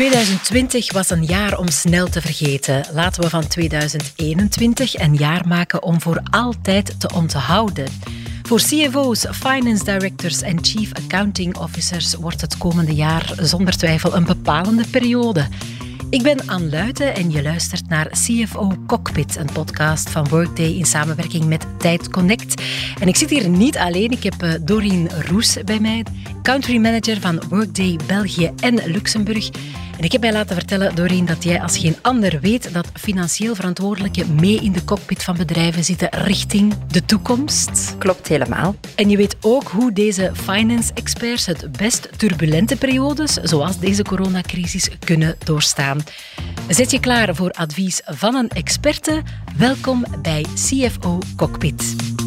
2020 was een jaar om snel te vergeten. Laten we van 2021 een jaar maken om voor altijd te onthouden. Voor CFO's, finance directors en chief accounting officers wordt het komende jaar zonder twijfel een bepalende periode. Ik ben Anne Luiten en je luistert naar CFO Cockpit, een podcast van Workday in samenwerking met Tijd Connect. En ik zit hier niet alleen, ik heb eh, Doreen Roes bij mij, country manager van Workday België en Luxemburg. En ik heb mij laten vertellen, Doreen, dat jij als geen ander weet dat financieel verantwoordelijken mee in de cockpit van bedrijven zitten richting de toekomst. Klopt helemaal. En je weet ook hoe deze finance experts het best turbulente periodes, zoals deze coronacrisis, kunnen doorstaan. Zet je klaar voor advies van een experte? Welkom bij CFO Cockpit.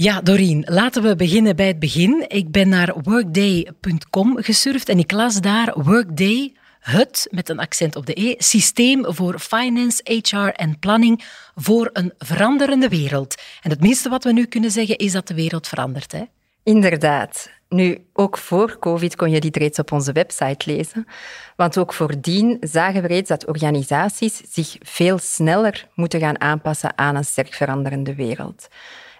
Ja, Doreen, laten we beginnen bij het begin. Ik ben naar workday.com gesurfd en ik las daar Workday, het, met een accent op de E, systeem voor finance, HR en planning voor een veranderende wereld. En het minste wat we nu kunnen zeggen is dat de wereld verandert. Hè? Inderdaad. Nu, ook voor COVID kon je dit reeds op onze website lezen. Want ook voordien zagen we reeds dat organisaties zich veel sneller moeten gaan aanpassen aan een sterk veranderende wereld.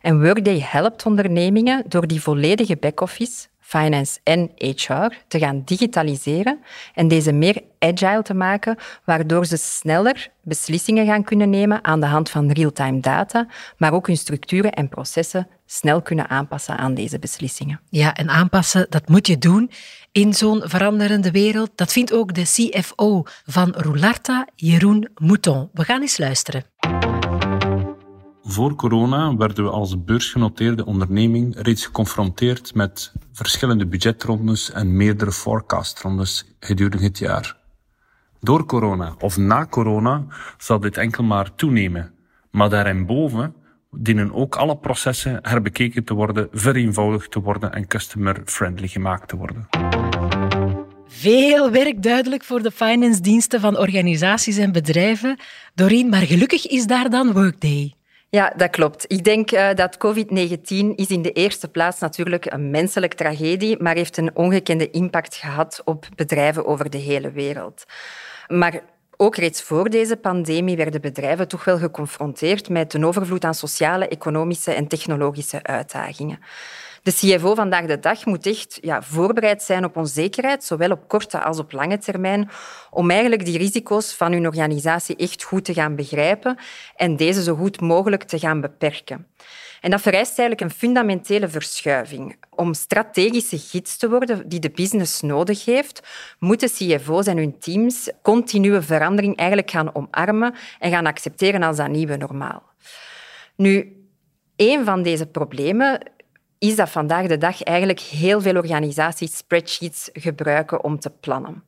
En Workday helpt ondernemingen door die volledige back-office, finance en HR te gaan digitaliseren en deze meer agile te maken, waardoor ze sneller beslissingen gaan kunnen nemen aan de hand van real-time data, maar ook hun structuren en processen snel kunnen aanpassen aan deze beslissingen. Ja, en aanpassen, dat moet je doen in zo'n veranderende wereld. Dat vindt ook de CFO van Roularta, Jeroen Mouton. We gaan eens luisteren. Voor corona werden we als beursgenoteerde onderneming reeds geconfronteerd met verschillende budgetrondes en meerdere forecastrondes gedurende het jaar. Door corona of na corona zal dit enkel maar toenemen, maar daarboven dienen ook alle processen herbekeken te worden, vereenvoudigd te worden en customer-friendly gemaakt te worden. Veel werk duidelijk voor de finance diensten van organisaties en bedrijven. Doreen, maar gelukkig is daar dan Workday. Ja, dat klopt. Ik denk uh, dat COVID-19 is in de eerste plaats natuurlijk een menselijke tragedie, maar heeft een ongekende impact gehad op bedrijven over de hele wereld. Maar ook reeds voor deze pandemie werden bedrijven toch wel geconfronteerd met een overvloed aan sociale, economische en technologische uitdagingen. De CFO vandaag de dag moet echt ja, voorbereid zijn op onzekerheid, zowel op korte als op lange termijn, om eigenlijk die risico's van hun organisatie echt goed te gaan begrijpen en deze zo goed mogelijk te gaan beperken. En dat vereist eigenlijk een fundamentele verschuiving. Om strategische gids te worden die de business nodig heeft, moeten CFO's en hun teams continue verandering eigenlijk gaan omarmen en gaan accepteren als dat nieuwe normaal. Nu, een van deze problemen is dat vandaag de dag eigenlijk heel veel organisaties spreadsheets gebruiken om te plannen.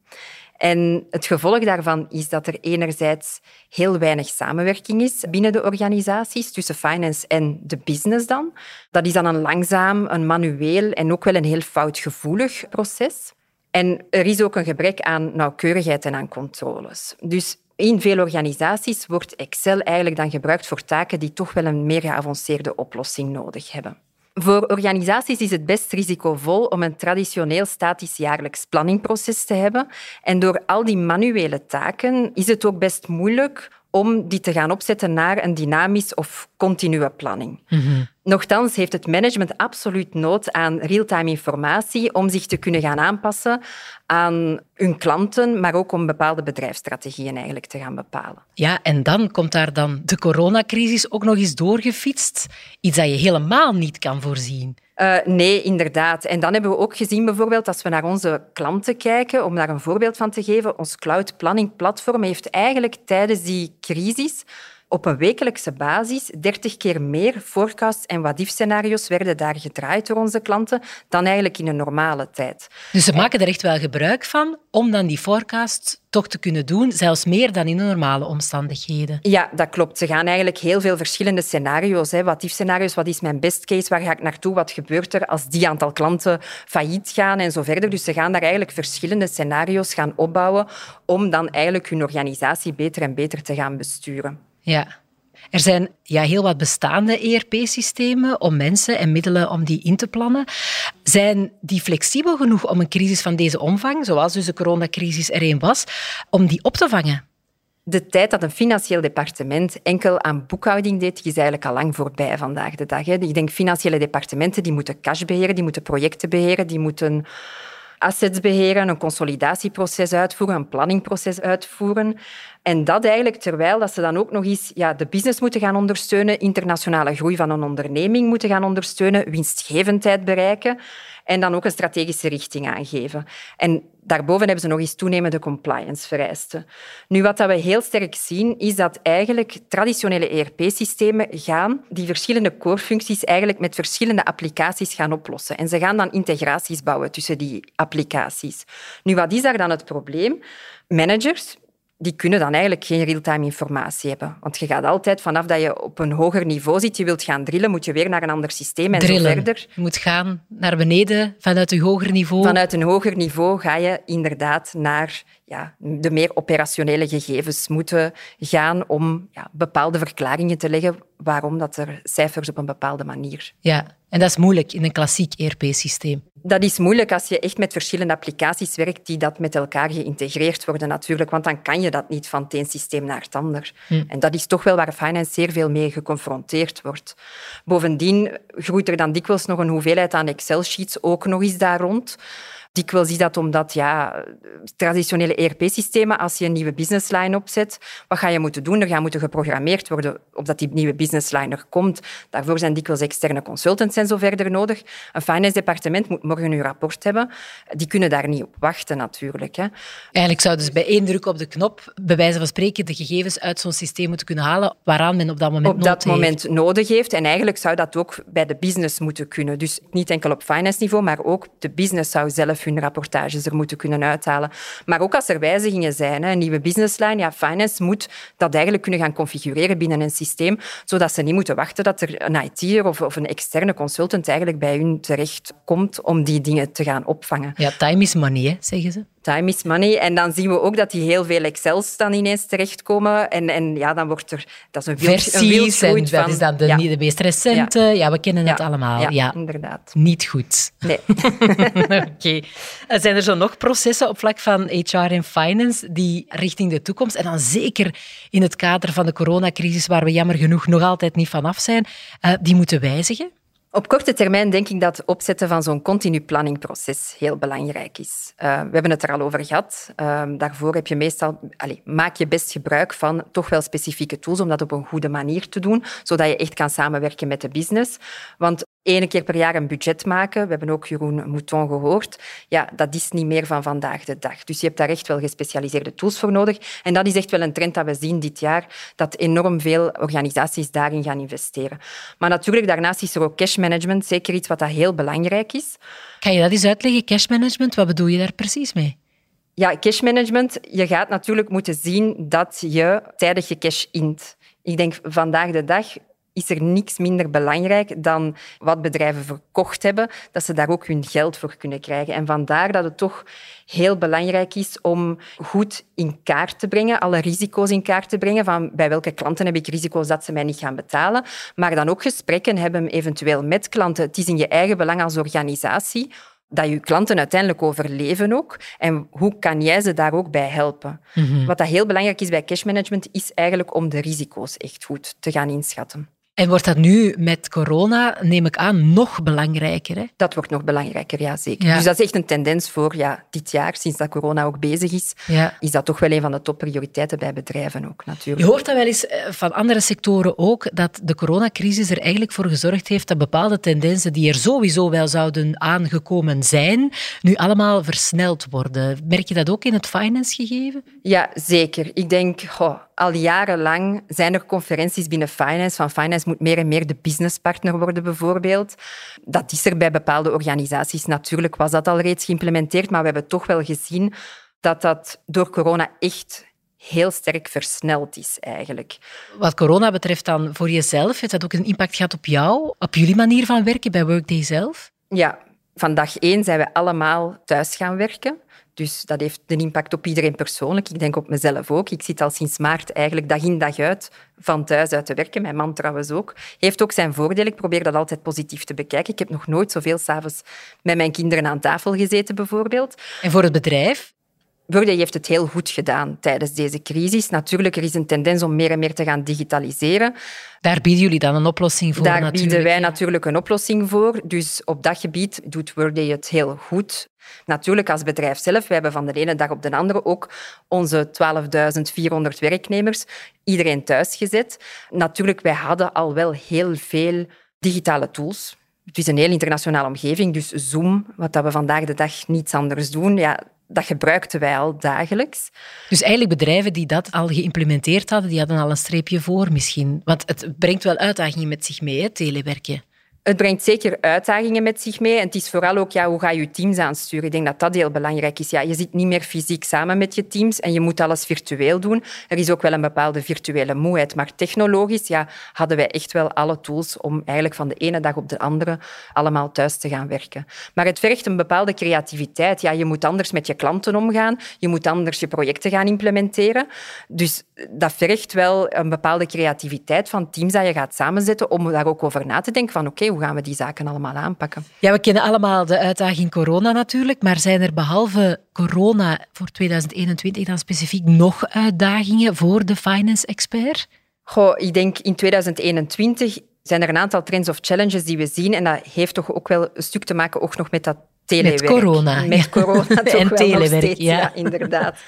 En het gevolg daarvan is dat er enerzijds heel weinig samenwerking is binnen de organisaties tussen finance en de business dan. Dat is dan een langzaam, een manueel en ook wel een heel foutgevoelig proces. En er is ook een gebrek aan nauwkeurigheid en aan controles. Dus in veel organisaties wordt Excel eigenlijk dan gebruikt voor taken die toch wel een meer geavanceerde oplossing nodig hebben. Voor organisaties is het best risicovol om een traditioneel statisch jaarlijks planningproces te hebben. En door al die manuele taken is het ook best moeilijk om die te gaan opzetten naar een dynamisch of continue planning. Mm Nochtans heeft het management absoluut nood aan real-time informatie om zich te kunnen gaan aanpassen aan hun klanten, maar ook om bepaalde bedrijfsstrategieën eigenlijk te gaan bepalen. Ja, en dan komt daar dan de coronacrisis ook nog eens doorgefietst. Iets dat je helemaal niet kan voorzien. Uh, nee, inderdaad. En dan hebben we ook gezien, bijvoorbeeld, als we naar onze klanten kijken, om daar een voorbeeld van te geven, ons cloud planning platform heeft eigenlijk tijdens die crisis op een wekelijkse basis 30 keer meer forecasts en what-if-scenario's werden daar gedraaid door onze klanten dan eigenlijk in een normale tijd. Dus ze maken er echt wel gebruik van om dan die forecasts toch te kunnen doen, zelfs meer dan in de normale omstandigheden. Ja, dat klopt. Ze gaan eigenlijk heel veel verschillende scenario's. What-if-scenario's, wat is mijn best case, waar ga ik naartoe, wat gebeurt er als die aantal klanten failliet gaan en zo verder. Dus ze gaan daar eigenlijk verschillende scenario's gaan opbouwen om dan eigenlijk hun organisatie beter en beter te gaan besturen. Ja. Er zijn ja, heel wat bestaande ERP-systemen om mensen en middelen om die in te plannen. Zijn die flexibel genoeg om een crisis van deze omvang, zoals dus de coronacrisis er een was, om die op te vangen? De tijd dat een financieel departement enkel aan boekhouding deed, is eigenlijk al lang voorbij vandaag de dag. Ik denk financiële departementen die moeten cash beheren, die moeten projecten beheren, die moeten assets beheren, een consolidatieproces uitvoeren, een planningproces uitvoeren. En dat eigenlijk terwijl dat ze dan ook nog eens ja, de business moeten gaan ondersteunen, internationale groei van een onderneming moeten gaan ondersteunen, winstgevendheid bereiken en dan ook een strategische richting aangeven. En daarboven hebben ze nog eens toenemende compliance-vereisten. Nu, wat we heel sterk zien, is dat eigenlijk traditionele ERP-systemen gaan die verschillende core-functies eigenlijk met verschillende applicaties gaan oplossen. En ze gaan dan integraties bouwen tussen die applicaties. Nu, wat is daar dan het probleem? Managers, die kunnen dan eigenlijk geen real-time informatie hebben. Want je gaat altijd, vanaf dat je op een hoger niveau zit, je wilt gaan drillen, moet je weer naar een ander systeem en drillen. zo verder. Je moet gaan naar beneden vanuit een hoger niveau. Vanuit een hoger niveau ga je inderdaad naar ja, de meer operationele gegevens moeten gaan om ja, bepaalde verklaringen te leggen waarom dat er cijfers op een bepaalde manier. Ja, en dat is moeilijk in een klassiek ERP-systeem. Dat is moeilijk als je echt met verschillende applicaties werkt die dat met elkaar geïntegreerd worden natuurlijk, want dan kan je dat niet van het een systeem naar het ander. Hm. En dat is toch wel waar finance zeer veel mee geconfronteerd wordt. Bovendien groeit er dan dikwijls nog een hoeveelheid aan Excel-sheets ook nog eens daar rond. Dikwijls is dat omdat ja, traditionele ERP-systemen, als je een nieuwe businessline opzet, wat ga je moeten doen? Er gaat moeten geprogrammeerd worden opdat die nieuwe businessline er komt. Daarvoor zijn dikwijls externe consultants en zo verder nodig. Een finance departement moet morgen een rapport hebben. Die kunnen daar niet op wachten natuurlijk. Hè. Eigenlijk zou dus bij één druk op de knop, bij wijze van spreken, de gegevens uit zo'n systeem moeten kunnen halen waaraan men op dat moment op dat moment nodig heeft. En eigenlijk zou dat ook bij de business moeten kunnen. Dus niet enkel op finance niveau, maar ook de business zou zelf hun rapportages er moeten kunnen uithalen. Maar ook als er wijzigingen zijn, een nieuwe businessline, ja, finance moet dat eigenlijk kunnen gaan configureren binnen een systeem, zodat ze niet moeten wachten dat er een IT'er of, of een externe consultant eigenlijk bij hun terecht komt om die dingen te gaan opvangen. Ja, time is money, zeggen ze. Time is money. En dan zien we ook dat die heel veel Excels dan ineens terechtkomen. En, en ja, dan wordt er... Dat is een wild, Versies, een en dat is dan de, de meest recente. Ja. we kennen het allemaal. Ja, inderdaad. Niet goed. Nee. Oké. Zijn er zo nog processen op vlak van HR en finance die richting de toekomst, en dan zeker in het kader van de coronacrisis, waar we jammer genoeg nog altijd niet vanaf zijn, uh, die moeten wijzigen? Op korte termijn denk ik dat het opzetten van zo'n continu planningproces heel belangrijk is. Uh, we hebben het er al over gehad. Uh, daarvoor heb je meestal, allez, maak je best gebruik van toch wel specifieke tools om dat op een goede manier te doen, zodat je echt kan samenwerken met de business. Want Eén keer per jaar een budget maken, we hebben ook Jeroen Mouton gehoord, ja, dat is niet meer van vandaag de dag. Dus je hebt daar echt wel gespecialiseerde tools voor nodig. En dat is echt wel een trend dat we zien dit jaar, dat enorm veel organisaties daarin gaan investeren. Maar natuurlijk, daarnaast is er ook cash management, zeker iets wat dat heel belangrijk is. Kan je dat eens uitleggen, cash management? Wat bedoel je daar precies mee? Ja, cash management, je gaat natuurlijk moeten zien dat je tijdig je cash int. Ik denk vandaag de dag is er niks minder belangrijk dan wat bedrijven verkocht hebben, dat ze daar ook hun geld voor kunnen krijgen. En vandaar dat het toch heel belangrijk is om goed in kaart te brengen, alle risico's in kaart te brengen, van bij welke klanten heb ik risico's dat ze mij niet gaan betalen, maar dan ook gesprekken hebben eventueel met klanten. Het is in je eigen belang als organisatie dat je klanten uiteindelijk overleven ook. En hoe kan jij ze daar ook bij helpen? Mhm. Wat dat heel belangrijk is bij cash management, is eigenlijk om de risico's echt goed te gaan inschatten. En wordt dat nu met corona, neem ik aan, nog belangrijker? Hè? Dat wordt nog belangrijker, ja, zeker. Dus dat is echt een tendens voor ja, dit jaar, sinds dat corona ook bezig is, ja. is dat toch wel een van de topprioriteiten bij bedrijven ook, natuurlijk. Je hoort dat wel eens eh, van andere sectoren ook, dat de coronacrisis er eigenlijk voor gezorgd heeft dat bepaalde tendensen die er sowieso wel zouden aangekomen zijn, nu allemaal versneld worden. Merk je dat ook in het finance gegeven? Ja, zeker. Ik denk, goh, al jarenlang zijn er conferenties binnen finance. Van finance moet meer en meer de businesspartner worden, bijvoorbeeld. Dat is er bij bepaalde organisaties. Natuurlijk was dat al reeds geïmplementeerd, maar we hebben toch wel gezien dat dat door corona echt heel sterk versneld is eigenlijk. Wat corona betreft dan voor jezelf, heeft dat ook een impact gehad op jou, op jullie manier van werken bij Workday zelf? Ja, Van dag één zijn we allemaal thuis gaan werken. Dus dat heeft een impact op iedereen persoonlijk. Ik denk op mezelf ook. Ik zit al sinds maart eigenlijk dag in dag uit van thuis uit te werken. Mijn man trouwens ook. Heeft ook zijn voordeel. Ik probeer dat altijd positief te bekijken. Ik heb nog nooit zoveel s'avonds met mijn kinderen aan tafel gezeten, bijvoorbeeld. En voor het bedrijf? Worday heeft het heel goed gedaan tijdens deze crisis. Natuurlijk, er is een tendens om meer en meer te gaan digitaliseren. Daar bieden jullie dan een oplossing voor? Daar natuurlijk. bieden wij natuurlijk een oplossing voor. Dus op dat gebied doet Worday het heel goed. Natuurlijk, als bedrijf zelf, wij hebben van de ene dag op de andere ook onze 12.400 werknemers, iedereen thuisgezet. Natuurlijk, wij hadden al wel heel veel digitale tools. Het is een heel internationale omgeving, dus Zoom, wat we vandaag de dag niets anders doen, ja, dat gebruikten wij al dagelijks. Dus eigenlijk bedrijven die dat al geïmplementeerd hadden, die hadden al een streepje voor misschien. Want het brengt wel uitdagingen met zich mee, telewerken. Het brengt zeker uitdagingen met zich mee. En het is vooral ook, ja, hoe ga je je teams aansturen? Ik denk dat dat heel belangrijk is. Ja, je zit niet meer fysiek samen met je teams en je moet alles virtueel doen. Er is ook wel een bepaalde virtuele moeheid. Maar technologisch ja, hadden wij echt wel alle tools om eigenlijk van de ene dag op de andere allemaal thuis te gaan werken. Maar het vergt een bepaalde creativiteit. Ja, je moet anders met je klanten omgaan. Je moet anders je projecten gaan implementeren. Dus dat vergt wel een bepaalde creativiteit van teams dat je gaat samenzetten om daar ook over na te denken van oké, hoe gaan we die zaken allemaal aanpakken? Ja, we kennen allemaal de uitdaging corona natuurlijk, maar zijn er behalve corona voor 2021 dan specifiek nog uitdagingen voor de finance expert? Goh, ik denk in 2021 zijn er een aantal trends of challenges die we zien en dat heeft toch ook wel een stuk te maken ook nog met dat telewerk. Met corona. Met corona en telewerk, ja. ja, inderdaad.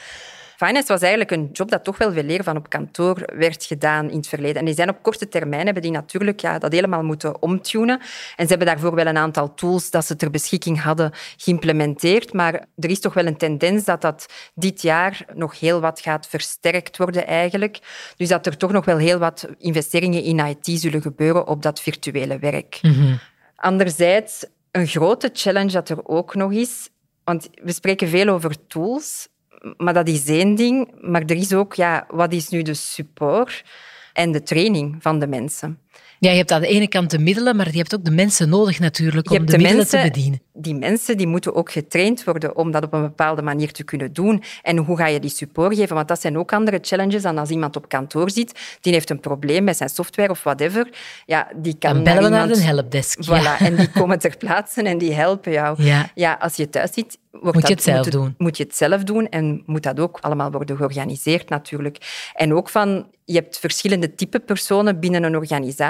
Finance was eigenlijk een job dat toch wel veel leren van op kantoor werd gedaan in het verleden. En die zijn op korte termijn hebben die natuurlijk ja, dat helemaal moeten omtunen. En ze hebben daarvoor wel een aantal tools dat ze ter beschikking hadden geïmplementeerd. Maar er is toch wel een tendens dat dat dit jaar nog heel wat gaat versterkt worden eigenlijk. Dus dat er toch nog wel heel wat investeringen in IT zullen gebeuren op dat virtuele werk. Mhm. Anderzijds, een grote challenge dat er ook nog is, want we spreken veel over tools, maar dat is één ding. Maar er is ook, ja, wat is nu de support en de training van de mensen? Ja, je hebt aan de ene kant de middelen, maar je hebt ook de mensen nodig natuurlijk om de, de, middelen mensen, te bedienen. Die mensen die moeten ook getraind worden om dat op een bepaalde manier te kunnen doen. En hoe ga je die support geven? Want dat zijn ook andere challenges dan als iemand op kantoor zit. Die heeft een probleem met zijn software of whatever. Ja, die kan Dan bellen we naar naar een helpdesk. Voilà, Ja. en die komen ter plaatse en die helpen jou. Ja. Ja, als je thuis zit, Moet je het zelf moet doen. Moet je het zelf doen en moet dat ook allemaal worden georganiseerd natuurlijk. En ook van, je hebt verschillende type personen binnen een organisatie.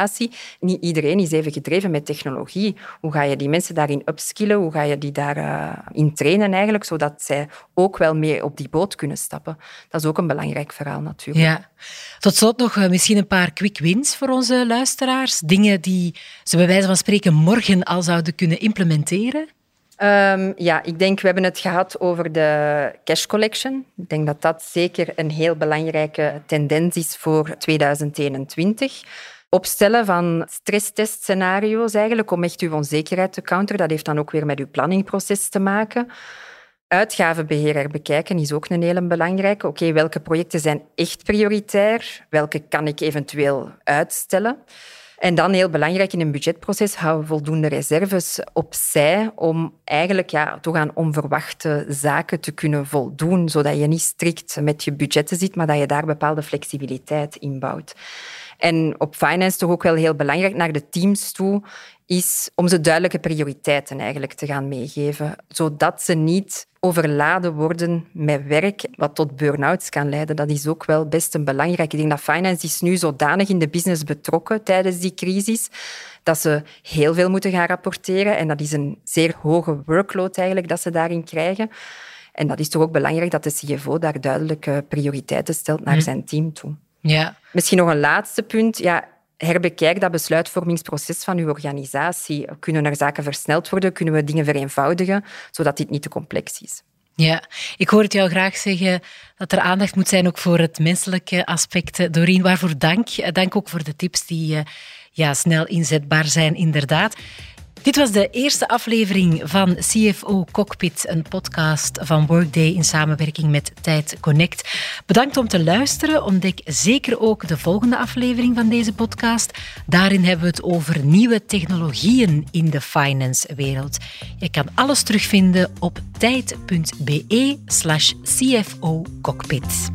Niet iedereen is even gedreven met technologie. Hoe ga je die mensen daarin upskillen? Hoe ga je die daarin in trainen eigenlijk, zodat zij ook wel mee op die boot kunnen stappen? Dat is ook een belangrijk verhaal natuurlijk. Ja. Tot slot nog eh, misschien een paar quick wins voor onze luisteraars. Dingen die ze bij wijze van spreken morgen al zouden kunnen implementeren. Ehm, ja, ik denk, we hebben het gehad over de cash collection. Ik denk dat dat zeker een heel belangrijke tendens is voor 2021. Opstellen van stresstestscenario's eigenlijk, om echt uw onzekerheid te counteren. Dat heeft dan ook weer met uw planningproces te maken. Uitgavenbeheer herbekijken is ook een hele belangrijke. Oké, welke projecten zijn echt prioritair? Welke kan ik eventueel uitstellen? En dan heel belangrijk in een budgetproces, hou voldoende reserves opzij om eigenlijk ja, toch aan onverwachte zaken te kunnen voldoen, zodat je niet strikt met je budgetten zit, maar dat je daar bepaalde flexibiliteit in bouwt. En op finance toch ook wel heel belangrijk naar de teams toe is om ze duidelijke prioriteiten eigenlijk te gaan meegeven, zodat ze niet overladen worden met werk, wat tot burn-outs kan leiden. Dat is ook wel best een belangrijk. Ik denk dat finance is nu zodanig in de business betrokken tijdens die crisis, dat ze heel veel moeten gaan rapporteren. En dat is een zeer hoge workload eigenlijk dat ze daarin krijgen. En dat is toch ook belangrijk dat de CFO daar duidelijke prioriteiten stelt naar zijn team toe. Ja. Misschien nog een laatste punt. Ja, herbekijk dat besluitvormingsproces van uw organisatie. Kunnen er zaken versneld worden? Kunnen we dingen vereenvoudigen, zodat dit niet te complex is? Ja, ik hoor het jou graag zeggen dat er aandacht moet zijn ook voor het menselijke aspect. Doreen, waarvoor dank. Dank ook voor de tips die eh, ja, snel inzetbaar zijn, inderdaad. Dit was de eerste aflevering van CFO Cockpit, een podcast van Workday in samenwerking met Tijd Connect. Bedankt om te luisteren. Ontdek zeker ook de volgende aflevering van deze podcast. Daarin hebben we het over nieuwe technologieën in de finance-wereld. Je kan alles terugvinden op tijd.be/cfo cockpit.